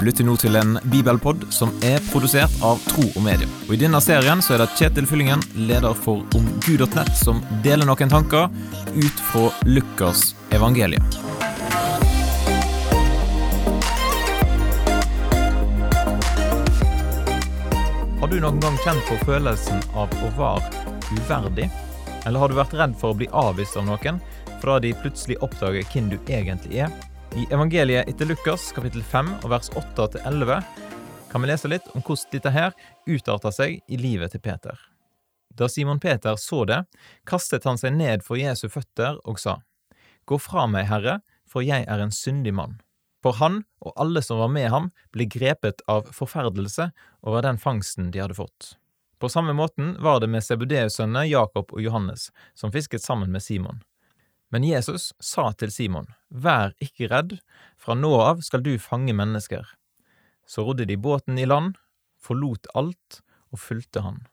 Du lytter nå til en bibelpod som er produsert av Tro og Medie. Og I denne serien så er det Kjetil Fyllingen, leder for omgud.nett, som deler noen tanker ut fra Lukas evangelium. Har du noen gang kjent på følelsen av å være uverdig? Eller har du vært redd for å bli avvist av noen fordi de plutselig oppdager hvem du egentlig er? I evangeliet etter Lukas kapittel 5 og vers 8-11 kan vi lese litt om hvordan dette her utarta seg i livet til Peter. Da Simon Peter så det, kastet han seg ned for Jesu føtter og sa, Gå fra meg, Herre, for jeg er en syndig mann. For han og alle som var med ham, ble grepet av forferdelse over den fangsten de hadde fått. På samme måten var det med Sebudeus sønnene Jakob og Johannes, som fisket sammen med Simon. Men Jesus sa til Simon, Vær ikke redd, fra nå av skal du fange mennesker. Så rodde de båten i land, forlot alt og fulgte han.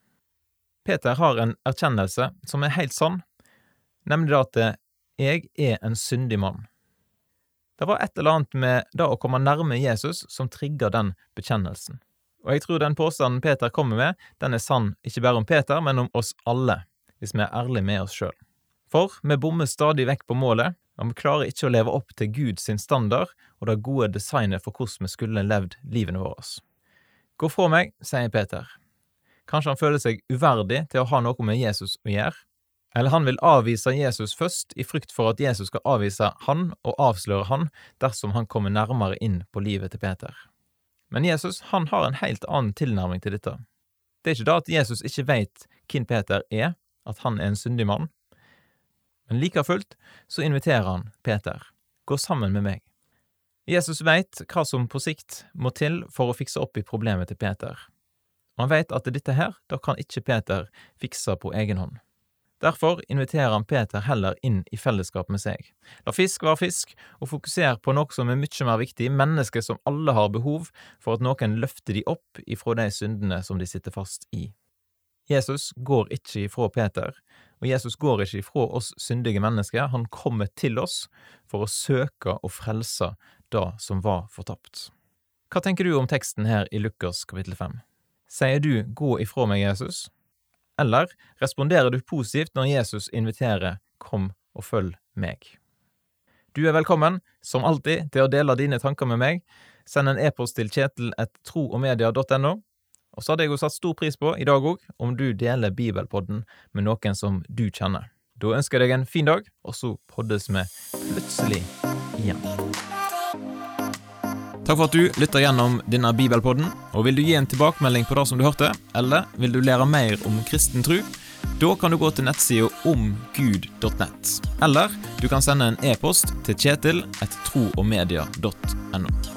Peter har en erkjennelse som er helt sann, nemlig at jeg er en syndig mann. Det var et eller annet med det å komme nærme Jesus som trigger den bekjennelsen. Og jeg tror den påstanden Peter kommer med, den er sann ikke bare om Peter, men om oss alle, hvis vi er ærlige med oss sjøl. For vi bommer stadig vekk på målet, og vi klarer ikke å leve opp til Guds standard og det gode designet for hvordan vi skulle levd livene våre. Gå fra meg, sier Peter. Kanskje han føler seg uverdig til å ha noe med Jesus å gjøre? Eller han vil avvise Jesus først, i frykt for at Jesus skal avvise han og avsløre han dersom han kommer nærmere inn på livet til Peter. Men Jesus han har en helt annen tilnærming til dette. Det er ikke da at Jesus ikke veit hvem Peter er, at han er en syndig mann, men like fullt så inviterer han Peter. Gå sammen med meg. Jesus veit hva som på sikt må til for å fikse opp i problemet til Peter. Og han veit at dette her, da kan ikke Peter fikse på egen hånd. Derfor inviterer han Peter heller inn i fellesskap med seg. La fisk være fisk, og fokuser på noe som er mye mer viktig, mennesker som alle har behov for at noen løfter de opp ifra de syndene som de sitter fast i. Jesus går ikke ifra Peter, og Jesus går ikke ifra oss syndige mennesker, han kommer til oss for å søke og frelse det som var fortapt. Hva tenker du om teksten her i Lukas kapittel 5? Sier du gå ifra meg, Jesus? Eller responderer du positivt når Jesus inviterer kom og følg meg? Du er velkommen, som alltid, til å dele dine tanker med meg. Send en e-post til kjetil kjetil.troogmedia.no, og så hadde jeg jo satt stor pris på, i dag òg, om du deler Bibelpodden med noen som du kjenner. Da ønsker jeg deg en fin dag, og så poddes vi plutselig igjen. Takk for at du lytter gjennom denne bibelpodden. og Vil du gi en tilbakemelding på det som du hørte, eller vil du lære mer om kristen tro, da kan du gå til nettsida omgud.nett. Eller du kan sende en e-post til kjetil etter troogmedia.no.